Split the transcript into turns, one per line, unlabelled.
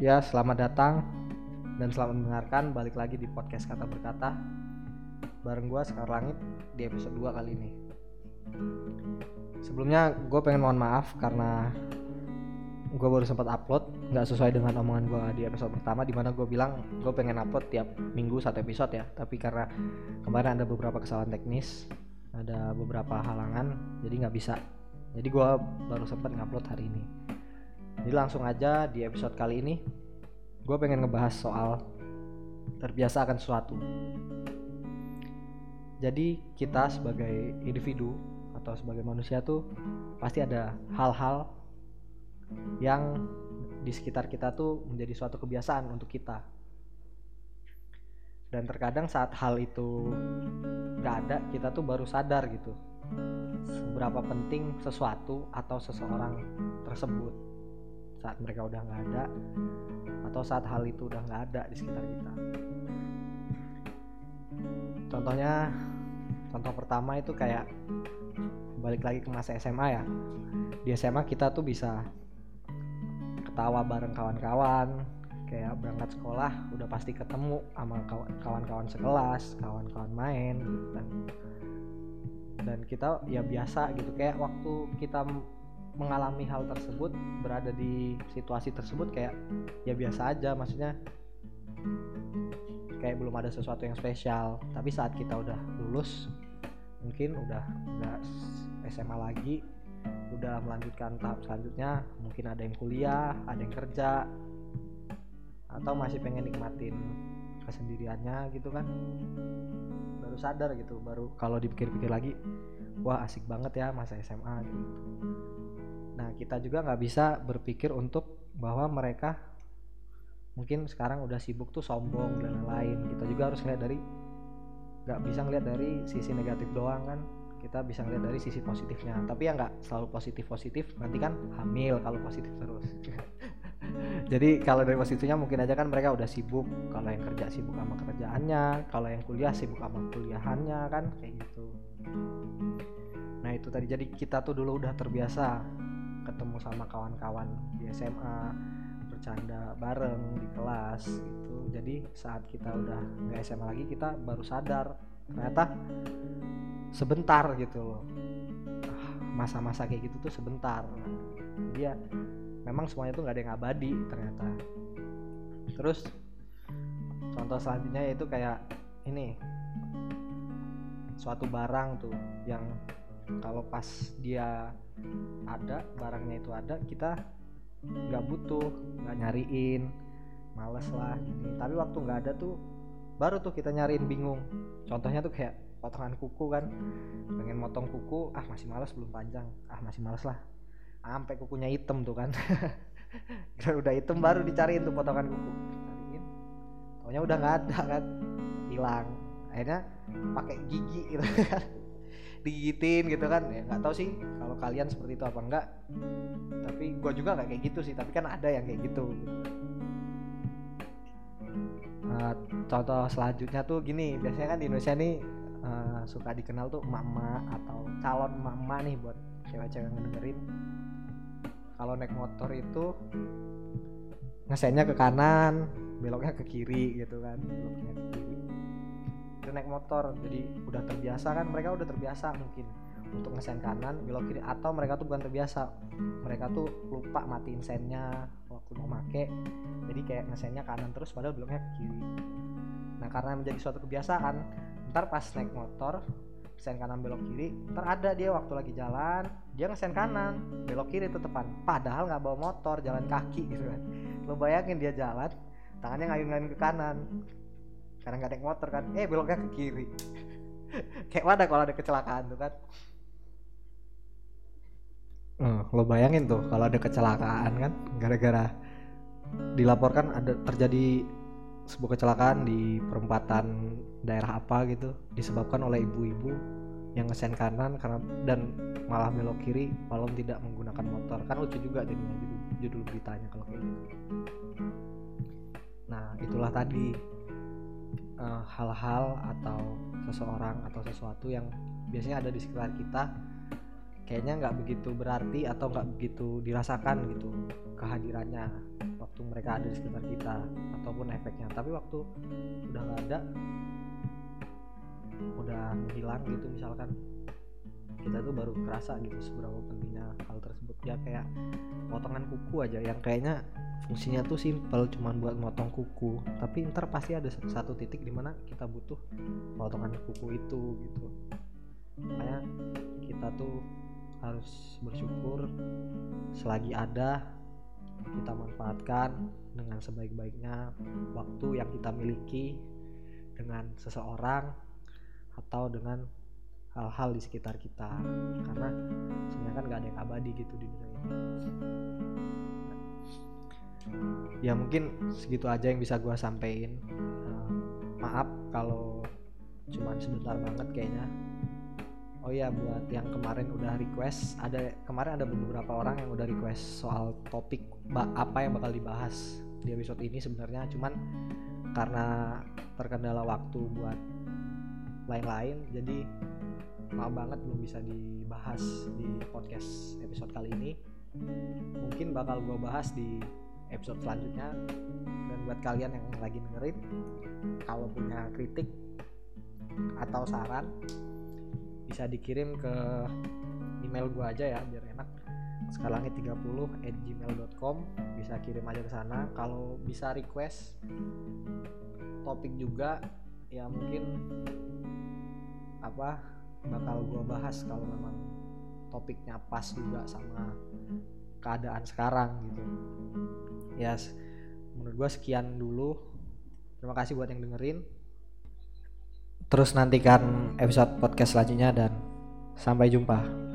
Ya, selamat datang dan selamat mendengarkan balik lagi di podcast Kata Berkata bareng gua Sekar Langit di episode 2 kali ini. Sebelumnya gue pengen mohon maaf karena gue baru sempat upload nggak sesuai dengan omongan gue di episode pertama di mana gue bilang gue pengen upload tiap minggu satu episode ya. Tapi karena kemarin ada beberapa kesalahan teknis ada beberapa halangan jadi nggak bisa. Jadi gue baru sempat ngupload hari ini jadi langsung aja di episode kali ini gue pengen ngebahas soal terbiasa akan sesuatu. Jadi kita sebagai individu atau sebagai manusia tuh pasti ada hal-hal yang di sekitar kita tuh menjadi suatu kebiasaan untuk kita. Dan terkadang saat hal itu nggak ada kita tuh baru sadar gitu seberapa penting sesuatu atau seseorang tersebut saat mereka udah nggak ada atau saat hal itu udah nggak ada di sekitar kita. Contohnya contoh pertama itu kayak balik lagi ke masa SMA ya. Di SMA kita tuh bisa ketawa bareng kawan-kawan kayak berangkat sekolah udah pasti ketemu sama kawan-kawan sekelas kawan-kawan main gitu kan. Dan kita ya biasa gitu kayak waktu kita mengalami hal tersebut berada di situasi tersebut kayak ya biasa aja maksudnya kayak belum ada sesuatu yang spesial. Tapi saat kita udah lulus mungkin udah nggak SMA lagi udah melanjutkan tahap selanjutnya mungkin ada yang kuliah ada yang kerja atau masih pengen nikmatin kesendiriannya gitu kan. Baru sadar gitu baru kalau dipikir-pikir lagi wah asik banget ya masa SMA gitu nah kita juga nggak bisa berpikir untuk bahwa mereka mungkin sekarang udah sibuk tuh sombong dan lain-lain. Kita juga harus lihat dari nggak bisa ngeliat dari sisi negatif doang kan. Kita bisa ngeliat dari sisi positifnya. Tapi ya nggak selalu positif positif nanti kan hamil kalau positif terus. Jadi kalau dari positifnya mungkin aja kan mereka udah sibuk. Kalau yang kerja sibuk sama kerjaannya kalau yang kuliah sibuk sama kuliahannya kan kayak gitu. Nah itu tadi. Jadi kita tuh dulu udah terbiasa ketemu sama kawan-kawan di SMA bercanda bareng di kelas gitu. Jadi saat kita udah nggak SMA lagi kita baru sadar ternyata sebentar gitu loh. Ah, masa-masa kayak gitu tuh sebentar. Dia memang semuanya tuh nggak ada yang abadi ternyata. Terus contoh selanjutnya yaitu kayak ini suatu barang tuh yang kalau pas dia ada barangnya itu ada kita nggak butuh nggak nyariin males lah gini. Tapi waktu nggak ada tuh baru tuh kita nyariin bingung. Contohnya tuh kayak potongan kuku kan. Pengen motong kuku ah masih males belum panjang. Ah masih males lah. Sampai kukunya hitam tuh kan. Udah hitam baru dicariin tuh potongan kuku. Cariin. Taunya udah nggak ada kan. Hilang. Akhirnya pakai gigi gitu kan digigitin gitu kan. Ya nggak tahu sih kalau kalian seperti itu apa enggak. Tapi gue juga nggak kayak gitu sih tapi kan ada yang kayak gitu. Uh, contoh selanjutnya tuh gini biasanya kan di Indonesia nih uh, suka dikenal tuh mama atau calon mama nih buat cewek-cewek yang ngedengerin. Kalau naik motor itu ngesennya ke kanan beloknya ke kiri gitu kan. beloknya ke kiri naik motor jadi udah terbiasa kan mereka udah terbiasa mungkin untuk ngesen kanan belok kiri atau mereka tuh bukan terbiasa. Mereka tuh lupa matiin sennya waktu mau make jadi kayak ngesennya kanan terus padahal beloknya ke kiri. Nah karena menjadi suatu kebiasaan ntar pas naik motor sen kanan belok kiri ntar ada dia waktu lagi jalan dia ngesen kanan belok kiri tetepan. Padahal nggak bawa motor jalan kaki gitu kan. Lo bayangin dia jalan tangannya ngayun-ngayun ke kanan karena nggak naik motor kan. Eh beloknya ke kiri. Kayak mana kalau ada kecelakaan tuh kan? Hmm, lo bayangin tuh kalau ada kecelakaan kan gara-gara dilaporkan ada terjadi sebuah kecelakaan di perempatan daerah apa gitu disebabkan oleh ibu-ibu yang ngesen kanan karena dan malah belok kiri walau tidak menggunakan motor. Kan lucu juga jadinya judul, judul beritanya kalau kayak gitu. Nah itulah tadi eh, hal-hal uh, atau seseorang atau sesuatu yang biasanya ada di sekitar kita kayaknya nggak begitu berarti atau nggak begitu dirasakan gitu kehadirannya waktu mereka ada di sekitar kita ataupun efeknya. Tapi waktu udah nggak ada udah menghilang gitu misalkan kita tuh baru kerasa gitu seberapa pentingnya hal tersebut. Ya kayak potongan kuku aja yang kayaknya fungsinya tuh simple cuman buat motong kuku. Tapi ntar pasti ada satu titik di mana kita butuh potongan kuku itu gitu. Makanya kita tuh harus bersyukur selagi ada kita manfaatkan dengan sebaik-baiknya waktu yang kita miliki dengan seseorang atau dengan hal-hal di sekitar kita. Karena sebenarnya kan gak ada yang abadi gitu di dunia ini. Ya mungkin segitu aja yang bisa gue sampein. Uh, maaf kalau cuman sebentar banget kayaknya. Oh ya buat yang kemarin udah request ada kemarin ada beberapa orang yang udah request soal topik apa yang bakal dibahas di episode ini sebenarnya. Cuman karena terkendala waktu buat lain-lain jadi maaf banget belum bisa dibahas di podcast episode kali ini. Mungkin bakal gue bahas di episode selanjutnya. Dan buat kalian yang lagi dengerin kalau punya kritik atau saran bisa dikirim ke email gue aja ya biar enak. Skalangit 30 at gmail.com bisa kirim aja ke sana. Kalau bisa request topik juga ya mungkin apa bakal gue bahas kalau memang topiknya pas juga sama keadaan sekarang gitu. Ya yes, menurut gue sekian dulu. Terima kasih buat yang dengerin. Terus nantikan episode podcast selanjutnya dan sampai jumpa